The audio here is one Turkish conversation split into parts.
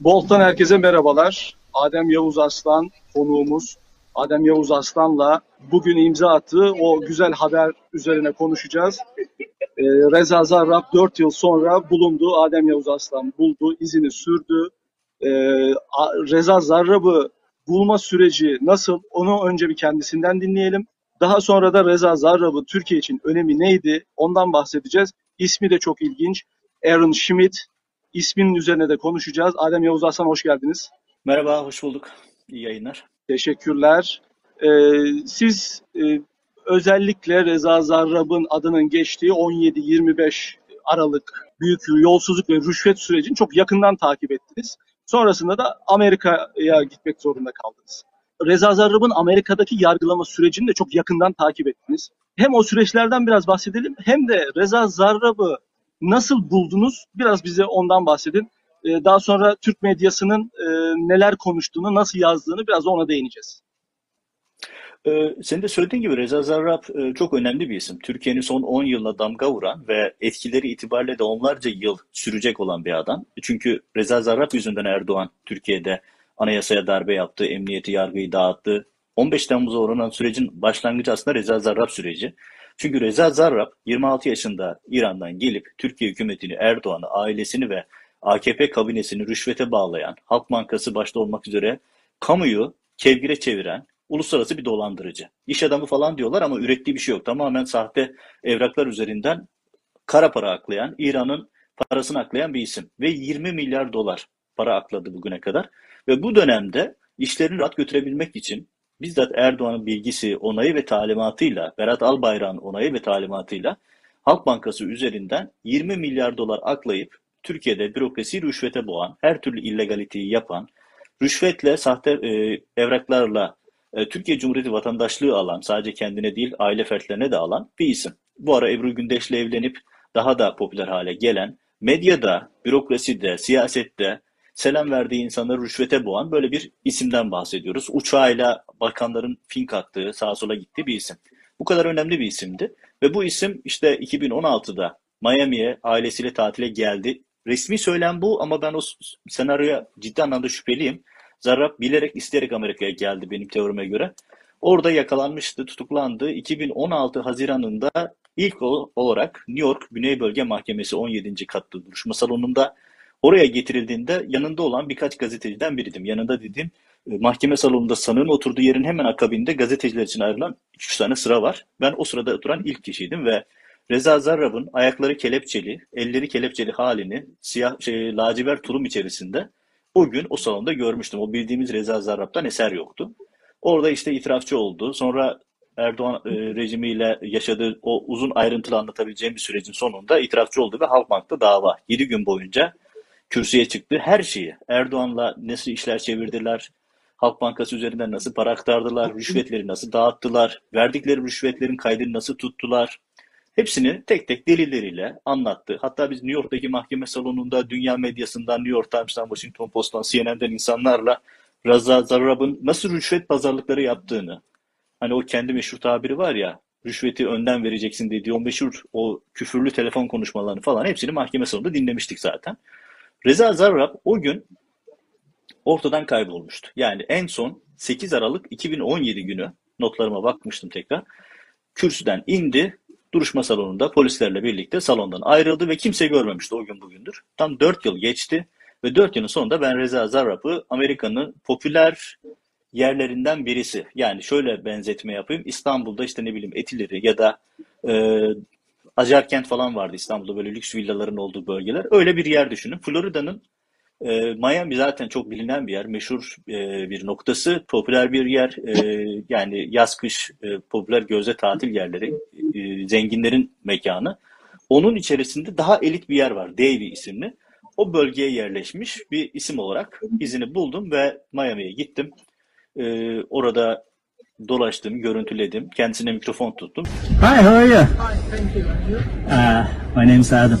Bolt'tan herkese merhabalar. Adem Yavuz Aslan konuğumuz. Adem Yavuz Aslan'la bugün imza attığı o güzel haber üzerine konuşacağız. Ee, Reza Zarrab 4 yıl sonra bulundu. Adem Yavuz Aslan buldu, izini sürdü. Ee, Reza Zarrab'ı bulma süreci nasıl? Onu önce bir kendisinden dinleyelim. Daha sonra da Reza Zarrab'ın Türkiye için önemi neydi? Ondan bahsedeceğiz. İsmi de çok ilginç. Aaron Schmidt. İsminin üzerine de konuşacağız. Adem Yavuz Aslan hoş geldiniz. Merhaba, hoş bulduk. İyi yayınlar. Teşekkürler. Ee, siz e, özellikle Reza Zarrab'ın adının geçtiği 17-25 Aralık büyük yolsuzluk ve rüşvet sürecini çok yakından takip ettiniz. Sonrasında da Amerika'ya gitmek zorunda kaldınız. Reza Zarrab'ın Amerika'daki yargılama sürecini de çok yakından takip ettiniz. Hem o süreçlerden biraz bahsedelim hem de Reza Zarrab'ı nasıl buldunuz? Biraz bize ondan bahsedin. Ee, Daha sonra Türk medyasının e, neler konuştuğunu, nasıl yazdığını biraz ona değineceğiz. Ee, senin de söylediğin gibi Reza Zarrab e, çok önemli bir isim. Türkiye'nin son 10 yılına damga vuran ve etkileri itibariyle de onlarca yıl sürecek olan bir adam. Çünkü Reza Zarrab yüzünden Erdoğan Türkiye'de anayasaya darbe yaptı, emniyeti, yargıyı dağıttı. 15 Temmuz'a uğranan sürecin başlangıcı aslında Reza Zarrab süreci. Çünkü Reza Zarrab 26 yaşında İran'dan gelip Türkiye hükümetini, Erdoğan'ı, ailesini ve AKP kabinesini rüşvete bağlayan, Halk Bankası başta olmak üzere kamuyu kevgire çeviren uluslararası bir dolandırıcı. İş adamı falan diyorlar ama ürettiği bir şey yok. Tamamen sahte evraklar üzerinden kara para aklayan, İran'ın parasını aklayan bir isim. Ve 20 milyar dolar para akladı bugüne kadar. Ve bu dönemde işlerini rahat götürebilmek için bizzat Erdoğan'ın bilgisi, onayı ve talimatıyla, Berat Albayrak'ın onayı ve talimatıyla Halk Bankası üzerinden 20 milyar dolar aklayıp Türkiye'de bürokrasi rüşvete boğan, her türlü illegaliteyi yapan, rüşvetle, sahte e, evraklarla e, Türkiye Cumhuriyeti vatandaşlığı alan, sadece kendine değil aile fertlerine de alan bir isim. Bu ara Ebru Gündeş'le evlenip daha da popüler hale gelen, medyada, bürokraside, siyasette selam verdiği insanları rüşvete boğan böyle bir isimden bahsediyoruz. Uçağıyla bakanların fink attığı, sağa sola gittiği bir isim. Bu kadar önemli bir isimdi. Ve bu isim işte 2016'da Miami'ye ailesiyle tatile geldi. Resmi söylem bu ama ben o senaryoya ciddi anlamda şüpheliyim. Zarrab bilerek isteyerek Amerika'ya geldi benim teorime göre. Orada yakalanmıştı, tutuklandı. 2016 Haziran'ında ilk olarak New York Güney Bölge Mahkemesi 17. katlı duruşma salonunda oraya getirildiğinde yanında olan birkaç gazeteciden biriydim. Yanında dediğim e, mahkeme salonunda sanığın oturduğu yerin hemen akabinde gazeteciler için ayrılan 2-3 tane sıra var. Ben o sırada oturan ilk kişiydim ve Reza Zarrab'ın ayakları kelepçeli, elleri kelepçeli halini siyah şey, lacivert tulum içerisinde o gün o salonda görmüştüm. O bildiğimiz Reza Zarrab'dan eser yoktu. Orada işte itirafçı oldu. Sonra Erdoğan e, rejimiyle yaşadığı o uzun ayrıntılı anlatabileceğim bir sürecin sonunda itirafçı oldu ve Halkbank'ta dava. 7 gün boyunca kürsüye çıktı. Her şeyi Erdoğan'la nasıl işler çevirdiler, Halk Bankası üzerinden nasıl para aktardılar, rüşvetleri nasıl dağıttılar, verdikleri rüşvetlerin kaydını nasıl tuttular. Hepsini tek tek delilleriyle anlattı. Hatta biz New York'taki mahkeme salonunda dünya medyasından, New York Times'tan, Washington Post'tan, CNN'den insanlarla Reza Zarrab'ın nasıl rüşvet pazarlıkları yaptığını, hani o kendi meşhur tabiri var ya, rüşveti önden vereceksin dediği o meşhur o küfürlü telefon konuşmalarını falan hepsini mahkeme salonunda dinlemiştik zaten. Reza Zarrab o gün ortadan kaybolmuştu. Yani en son 8 Aralık 2017 günü notlarıma bakmıştım tekrar. Kürsüden indi, duruşma salonunda polislerle birlikte salondan ayrıldı ve kimse görmemişti o gün bugündür. Tam 4 yıl geçti ve 4 yılın sonunda ben Reza Zarrab'ı Amerika'nın popüler yerlerinden birisi. Yani şöyle benzetme yapayım. İstanbul'da işte ne bileyim Etileri ya da e, Acarkent falan vardı İstanbul'da böyle lüks villaların olduğu bölgeler. Öyle bir yer düşünün. Florida'nın e, Miami zaten çok bilinen bir yer, meşhur e, bir noktası, popüler bir yer. E, yani yaz kış e, popüler gözde tatil yerleri, e, zenginlerin mekanı. Onun içerisinde daha elit bir yer var, Davie isimli. O bölgeye yerleşmiş bir isim olarak izini buldum ve Miami'ye gittim. E, orada dolaştım, görüntüledim, kendisine mikrofon tuttum. Hi, how are you? Hi, thank you. And you? Uh, my name's Adam.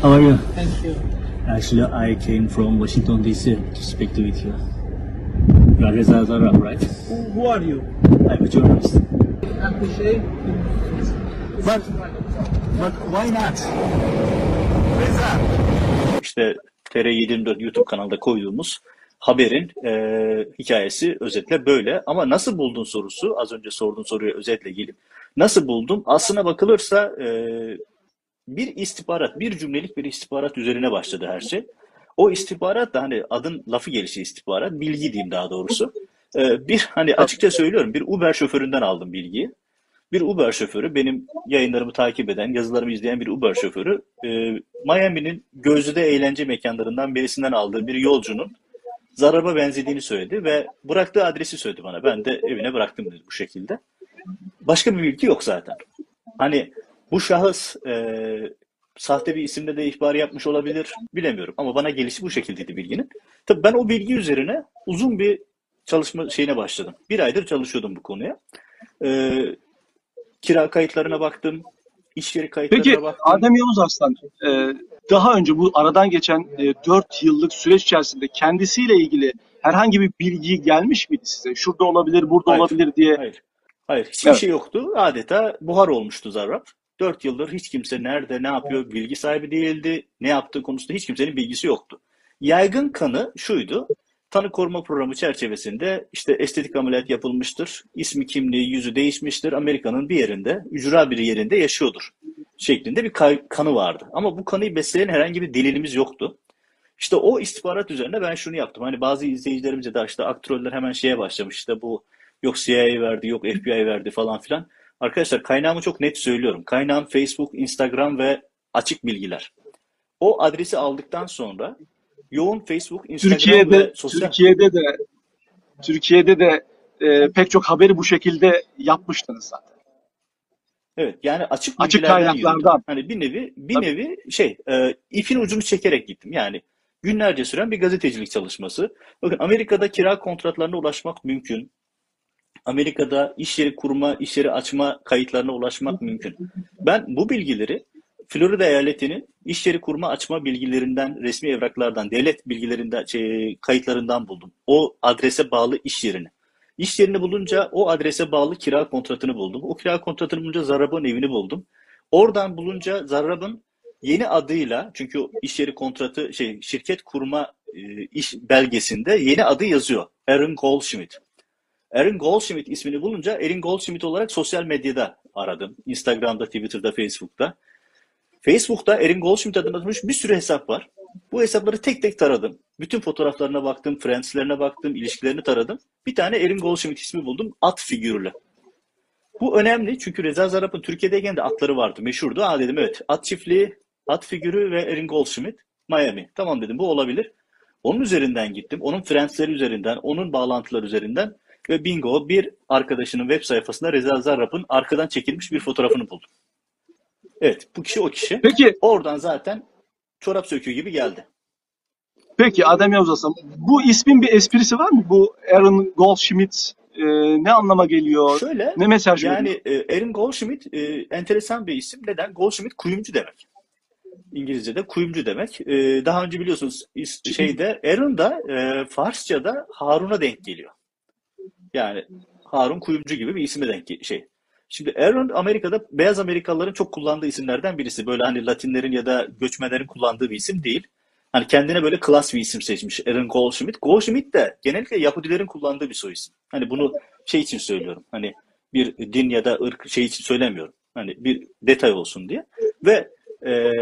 How are you? Thank you. Actually, I came from Washington D.C. to speak to with you. You are Reza Zarrab, right? Who, who are you? I'm a journalist. Appreciate. But, but why not? İşte TR724 YouTube kanalında koyduğumuz haberin e, hikayesi özetle böyle. Ama nasıl buldun sorusu, az önce sorduğun soruya özetle gelip nasıl buldum? Aslına bakılırsa e, bir istihbarat, bir cümlelik bir istihbarat üzerine başladı her şey. O istihbarat da hani adın lafı gelişi istihbarat, bilgi diyeyim daha doğrusu. Ee, bir hani açıkça söylüyorum bir Uber şoföründen aldım bilgiyi. Bir Uber şoförü benim yayınlarımı takip eden, yazılarımı izleyen bir Uber şoförü e, Miami'nin gözde eğlence mekanlarından birisinden aldığı bir yolcunun zaraba benzediğini söyledi ve bıraktığı adresi söyledi bana. Ben de evine bıraktım dedi bu şekilde. Başka bir bilgi yok zaten. Hani bu şahıs e, sahte bir isimle de ihbar yapmış olabilir bilemiyorum ama bana gelişi bu şekildeydi bilginin. Tabii ben o bilgi üzerine uzun bir çalışma şeyine başladım. Bir aydır çalışıyordum bu konuya. Ee, kira kayıtlarına baktım, iş yeri kayıtlarına Peki baktım. Adem Yavuz Aslan e, daha önce bu aradan geçen e, 4 yıllık süreç içerisinde kendisiyle ilgili herhangi bir bilgi gelmiş miydi size? Şurada olabilir, burada Hayır. olabilir diye. Hayır. Hayır. Hiçbir Evet. şey yoktu. Adeta buhar olmuştu Zarrab. Dört yıldır hiç kimse nerede, ne yapıyor bilgi sahibi değildi. Ne yaptığı konusunda hiç kimsenin bilgisi yoktu. Yaygın kanı şuydu. Tanı koruma programı çerçevesinde işte estetik ameliyat yapılmıştır. ismi, kimliği, yüzü değişmiştir. Amerika'nın bir yerinde, ücra bir yerinde yaşıyordur. Şeklinde bir kanı vardı. Ama bu kanıyı besleyen herhangi bir delilimiz yoktu. İşte o istihbarat üzerine ben şunu yaptım. Hani bazı izleyicilerimize de işte aktroller hemen şeye başlamış. İşte bu yok CIA verdi, yok FBI verdi falan filan. Arkadaşlar kaynağımı çok net söylüyorum. Kaynağım Facebook, Instagram ve açık bilgiler. O adresi aldıktan sonra yoğun Facebook, Instagram Türkiye'de ve sosyal... Türkiye'de de Türkiye'de de e, pek çok haberi bu şekilde yapmıştınız zaten. Evet yani açık Açık kaynaklardan. yürüdüm. Hani bir nevi bir Tabii. nevi şey e, ipin ucunu çekerek gittim. Yani günlerce süren bir gazetecilik çalışması. Bakın Amerika'da kira kontratlarına ulaşmak mümkün. Amerika'da iş yeri kurma, iş yeri açma kayıtlarına ulaşmak mümkün. Ben bu bilgileri Florida eyaletinin iş yeri kurma açma bilgilerinden, resmi evraklardan, devlet bilgilerinden, şey, kayıtlarından buldum. O adrese bağlı iş yerini. İş yerini bulunca o adrese bağlı kira kontratını buldum. O kira kontratını bulunca Zarrab'ın evini buldum. Oradan bulunca Zarrab'ın yeni adıyla çünkü iş yeri kontratı şey şirket kurma e, iş belgesinde yeni adı yazıyor. Aaron Goldschmidt. Aaron Goldschmidt ismini bulunca Aaron Goldschmidt olarak sosyal medyada aradım. Instagram'da, Twitter'da, Facebook'ta. Facebook'ta Aaron Goldschmidt adına atılmış bir sürü hesap var. Bu hesapları tek tek taradım. Bütün fotoğraflarına baktım, friendslerine baktım, ilişkilerini taradım. Bir tane Aaron Goldschmidt ismi buldum. At figürlü. Bu önemli çünkü Reza Zarrab'ın Türkiye'deyken de atları vardı. Meşhurdu. Aa dedim evet. At çiftliği, at figürü ve Aaron Goldschmidt. Miami. Tamam dedim bu olabilir. Onun üzerinden gittim. Onun friendsleri üzerinden, onun bağlantıları üzerinden ve bingo bir arkadaşının web sayfasında Reza Zarrab'ın arkadan çekilmiş bir fotoğrafını buldum. Evet bu kişi o kişi. Peki Oradan zaten çorap söküğü gibi geldi. peki Adem Yavuz Aslan bu ismin bir esprisi var mı? Bu Aaron Goldschmidt e, ne anlama geliyor? Şöyle Ne mesaj veriyor? yani e, Aaron Goldschmidt e, enteresan bir isim. Neden? Goldschmidt kuyumcu demek. İngilizce'de kuyumcu demek. E, daha önce biliyorsunuz şeyde Aaron da e, Farsça'da Harun'a denk geliyor. Yani Harun kuyumcu gibi bir isime denk şey. Şimdi Aaron Amerika'da beyaz Amerikalıların çok kullandığı isimlerden birisi. Böyle hani Latinlerin ya da göçmenlerin kullandığı bir isim değil. Hani kendine böyle klas bir isim seçmiş Aaron Goldschmidt. Goldschmidt de genellikle Yahudilerin kullandığı bir soy isim. Hani bunu şey için söylüyorum. Hani bir din ya da ırk şey için söylemiyorum. Hani bir detay olsun diye. Ve e,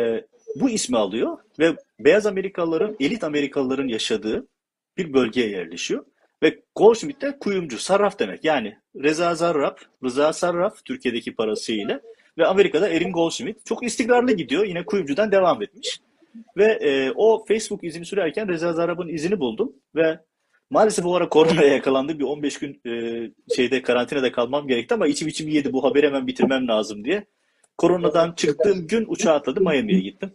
bu ismi alıyor ve beyaz Amerikalıların, elit Amerikalıların yaşadığı bir bölgeye yerleşiyor. Ve Goldschmidt de kuyumcu, sarraf demek. Yani Reza Zarrab, Rıza Sarraf Türkiye'deki parasıyla ve Amerika'da Erin Goldschmidt çok istikrarlı gidiyor. Yine kuyumcudan devam etmiş. Ve e, o Facebook izini sürerken Reza Zarrab'ın izini buldum ve maalesef o ara koronaya yakalandı. Bir 15 gün e, şeyde karantinada kalmam gerekti ama içim içim yedi bu haberi hemen bitirmem lazım diye. Koronadan çıktığım gün uçağa atladım Miami'ye gittim.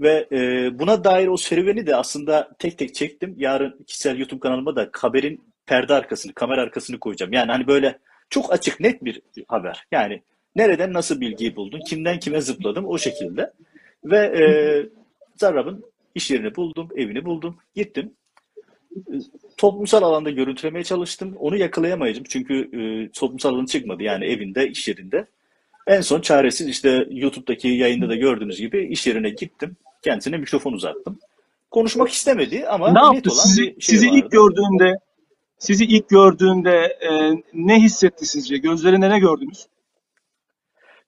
Ve e, buna dair o serüveni de aslında tek tek çektim. Yarın kişisel YouTube kanalıma da haberin perde arkasını, kamera arkasını koyacağım. Yani hani böyle çok açık, net bir haber. Yani nereden nasıl bilgiyi buldun, kimden kime zıpladım o şekilde. Ve e, Zarrab'ın iş yerini buldum, evini buldum, gittim. Toplumsal alanda görüntülemeye çalıştım. Onu yakalayamayacağım çünkü e, toplumsal alanı çıkmadı. Yani evinde, iş yerinde. En son çaresiz işte YouTube'daki yayında da gördüğünüz gibi iş yerine gittim. Kendisine mikrofon uzattım. konuşmak istemedi ama Ne yaptı? olan Sizi, bir şey sizi vardı. ilk gördüğünde sizi ilk gördüğünde e, ne hissetti sizce? Gözlerinde ne gördünüz?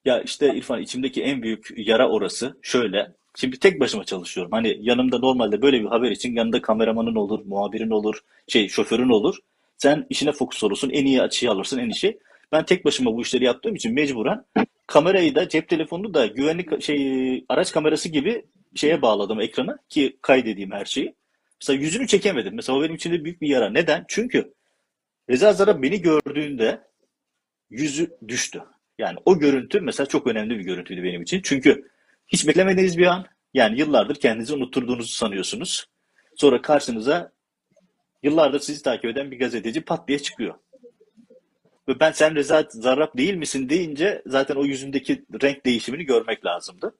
Ya işte İrfan içimdeki en büyük yara orası. Şöyle. Şimdi tek başıma çalışıyorum. Hani yanımda normalde böyle bir haber için yanında kameramanın olur, muhabirin olur, şey şoförün olur. Sen işine fokus olursun, en iyi açıyı alırsın, en iyi şey. Ben tek başıma bu işleri yaptığım için mecburen kamerayı da cep telefonunu da güvenlik şey araç kamerası gibi şeye bağladım ekrana ki kaydedeyim her şeyi. Mesela yüzünü çekemedim. Mesela o benim için de büyük bir yara. Neden? Çünkü Reza Zarrab beni gördüğünde yüzü düştü. Yani o görüntü mesela çok önemli bir görüntüydü benim için. Çünkü hiç beklemediğiniz bir an. Yani yıllardır kendinizi unutturduğunuzu sanıyorsunuz. Sonra karşınıza yıllardır sizi takip eden bir gazeteci pat diye çıkıyor. Ve ben sen Reza Zarrab değil misin deyince zaten o yüzündeki renk değişimini görmek lazımdı.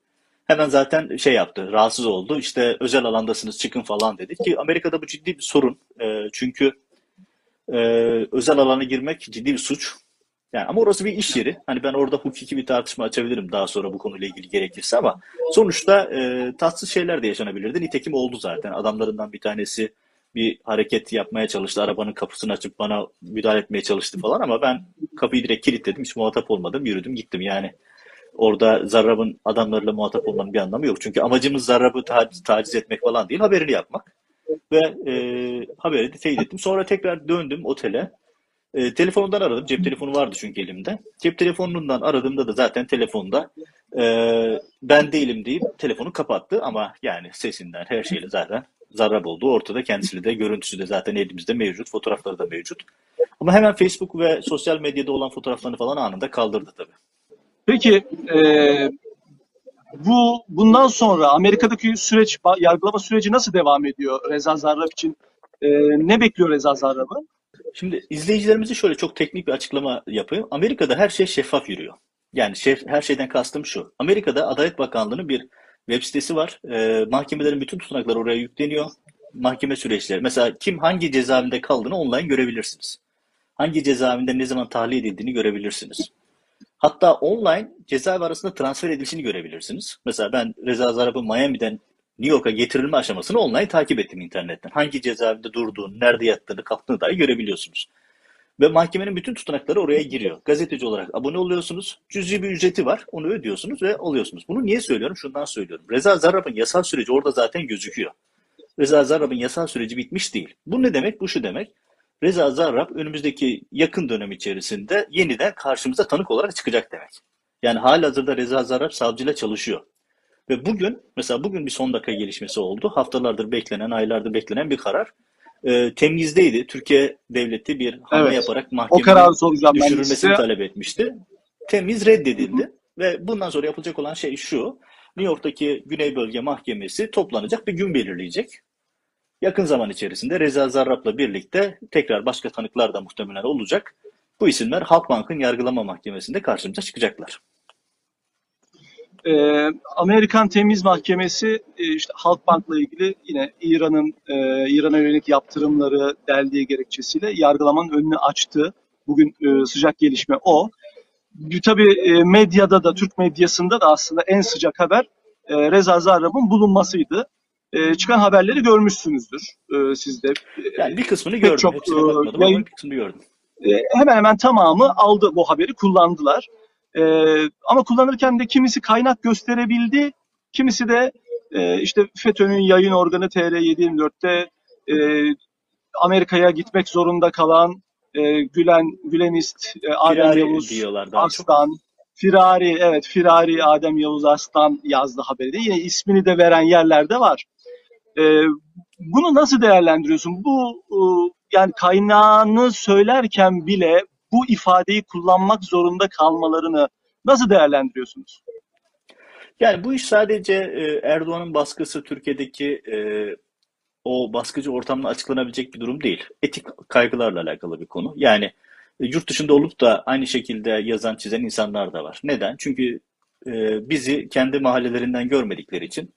Hemen zaten şey yaptı, rahatsız oldu. İşte özel alandasınız çıkın falan dedi ki Amerika'da bu ciddi bir sorun. Ee, çünkü e, özel alana girmek ciddi bir suç. Yani ama orası bir iş yeri. Hani ben orada hukuki bir tartışma açabilirim daha sonra bu konuyla ilgili gerekirse ama sonuçta e, tatsız şeyler de yaşanabilirdi. Nitekim oldu zaten. Adamlarından bir tanesi bir hareket yapmaya çalıştı. Arabanın kapısını açıp bana müdahale etmeye çalıştı falan ama ben kapıyı direkt kilitledim. Hiç muhatap olmadım. Yürüdüm gittim yani. Orada Zarrab'ın adamlarıyla muhatap olmanın bir anlamı yok. Çünkü amacımız Zarrab'ı taciz, taciz etmek falan değil, haberini yapmak. Ve e, haberi de teyit ettim. Sonra tekrar döndüm otele. E, telefonundan aradım. Cep telefonu vardı çünkü elimde. Cep telefonundan aradığımda da zaten telefonda e, ben değilim deyip telefonu kapattı. Ama yani sesinden her şeyle zaten Zarrab olduğu ortada. Kendisi de görüntüsü de zaten elimizde mevcut. Fotoğrafları da mevcut. Ama hemen Facebook ve sosyal medyada olan fotoğraflarını falan anında kaldırdı tabii. Peki e, bu bundan sonra Amerika'daki süreç, yargılama süreci nasıl devam ediyor Reza Zarrab için? E, ne bekliyor Reza Zarrab'ı? Şimdi izleyicilerimize şöyle çok teknik bir açıklama yapayım. Amerika'da her şey şeffaf yürüyor. Yani şef, her şeyden kastım şu. Amerika'da Adalet Bakanlığı'nın bir web sitesi var. Ee, mahkemelerin bütün tutanakları oraya yükleniyor. Mahkeme süreçleri. Mesela kim hangi cezaevinde kaldığını online görebilirsiniz. Hangi cezaevinde ne zaman tahliye edildiğini görebilirsiniz. Hatta online cezaevi arasında transfer edilişini görebilirsiniz. Mesela ben Reza Zarrab'ın Miami'den New York'a getirilme aşamasını online takip ettim internetten. Hangi cezaevinde durduğunu, nerede yattığını, kalktığını dahi görebiliyorsunuz. Ve mahkemenin bütün tutanakları oraya giriyor. Gazeteci olarak abone oluyorsunuz. Cüzi bir ücreti var. Onu ödüyorsunuz ve alıyorsunuz. Bunu niye söylüyorum? Şundan söylüyorum. Reza Zarrab'ın yasal süreci orada zaten gözüküyor. Reza Zarrab'ın yasal süreci bitmiş değil. Bu ne demek? Bu şu demek. Reza Zarrab önümüzdeki yakın dönem içerisinde yeniden karşımıza tanık olarak çıkacak demek. Yani halihazırda Reza Zarrab savcıyla çalışıyor. Ve bugün mesela bugün bir son dakika gelişmesi oldu. Haftalardır beklenen, aylardır beklenen bir karar. Ee, temyizdeydi. Türkiye devleti bir hamle Evet. yaparak de düşürülmesini talep etmişti. Temiz reddedildi ve bundan sonra yapılacak olan şey şu. New York'taki Güney Bölge Mahkemesi toplanacak bir gün belirleyecek. Yakın zaman içerisinde Reza Zarrab'la birlikte tekrar başka tanıklar da muhtemelen olacak. Bu isimler Halkbank'ın yargılama mahkemesinde karşımıza çıkacaklar. Ee, Amerikan Temiz Mahkemesi e, işte Halkbank'la ilgili yine İran'ın e, İran'a yönelik yaptırımları deldiği gerekçesiyle yargılamanın önünü açtı. Bugün e, sıcak gelişme o. Tabii e, medyada da Türk medyasında da aslında en sıcak haber e, Reza Zarrab'ın bulunmasıydı. E, çıkan haberleri görmüşsünüzdür e, siz de. Yani bir kısmını gördüm. çok, Hepsine e, bakmadım ama bir kısmını gördüm. E, hemen hemen tamamı aldı bu haberi kullandılar. E, ama kullanırken de kimisi kaynak gösterebildi, kimisi de e, işte FETÖ'nün yayın organı TR724'te e, Amerika'ya gitmek zorunda kalan e, Gülen Gülenist e, Adem Yavuz daha çok. Firari evet Firari Adem Yavuz Arslan yazdı haberi de yine ismini de veren yerler de var. E, bunu nasıl değerlendiriyorsun? Bu e, yani kaynağını söylerken bile bu ifadeyi kullanmak zorunda kalmalarını nasıl değerlendiriyorsunuz? Yani bu iş sadece e, Erdoğan'ın baskısı Türkiye'deki e, o baskıcı ortamla açıklanabilecek bir durum değil. Etik kaygılarla alakalı bir konu. Yani e, yurt dışında olup da aynı şekilde yazan çizen insanlar da var. Neden? Çünkü bizi kendi mahallelerinden görmedikleri için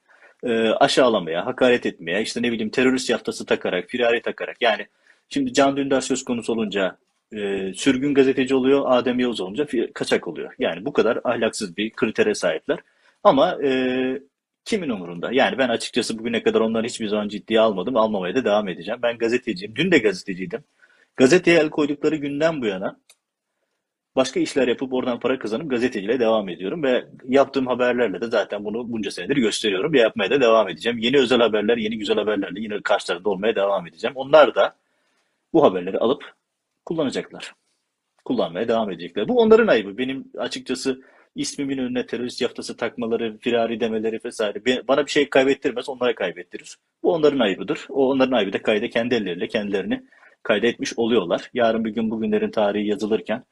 aşağılamaya, hakaret etmeye, işte ne bileyim terörist yaftası takarak, firari takarak yani şimdi Can Dündar söz konusu olunca e, sürgün gazeteci oluyor, Adem Yavuz olunca kaçak oluyor. Yani bu kadar ahlaksız bir kritere sahipler. Ama e, kimin umurunda? Yani ben açıkçası bugüne kadar onları hiçbir zaman ciddiye almadım. Almamaya da devam edeceğim. Ben gazeteciyim. Dün de gazeteciydim. Gazeteye el koydukları günden bu yana başka işler yapıp oradan para kazanıp gazeteciliğe devam ediyorum ve yaptığım haberlerle de zaten bunu bunca senedir gösteriyorum ve yapmaya da devam edeceğim. Yeni özel haberler, yeni güzel haberlerle yine karşılarında olmaya devam edeceğim. Onlar da bu haberleri alıp kullanacaklar. Kullanmaya devam edecekler. Bu onların ayıbı. Benim açıkçası ismimin önüne terörist yaftası takmaları, firari demeleri vesaire bana bir şey kaybettirmez, onlara kaybettirir. Bu onların ayıbıdır. O onların ayıbı da kayda kendi elleriyle kendilerini kaydetmiş oluyorlar. Yarın bir gün bugünlerin tarihi yazılırken,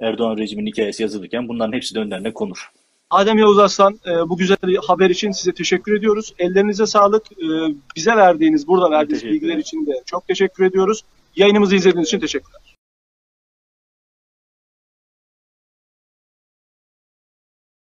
Erdoğan rejiminin hikayesi yazılırken bunların hepsi de önlerine konur. Adem Yavuz Aslan e, bu güzel haber için size teşekkür ediyoruz. Ellerinize sağlık. E, bize verdiğiniz, burada verdiğiniz bilgiler için de çok teşekkür ediyoruz. Yayınımızı izlediğiniz için teşekkürler.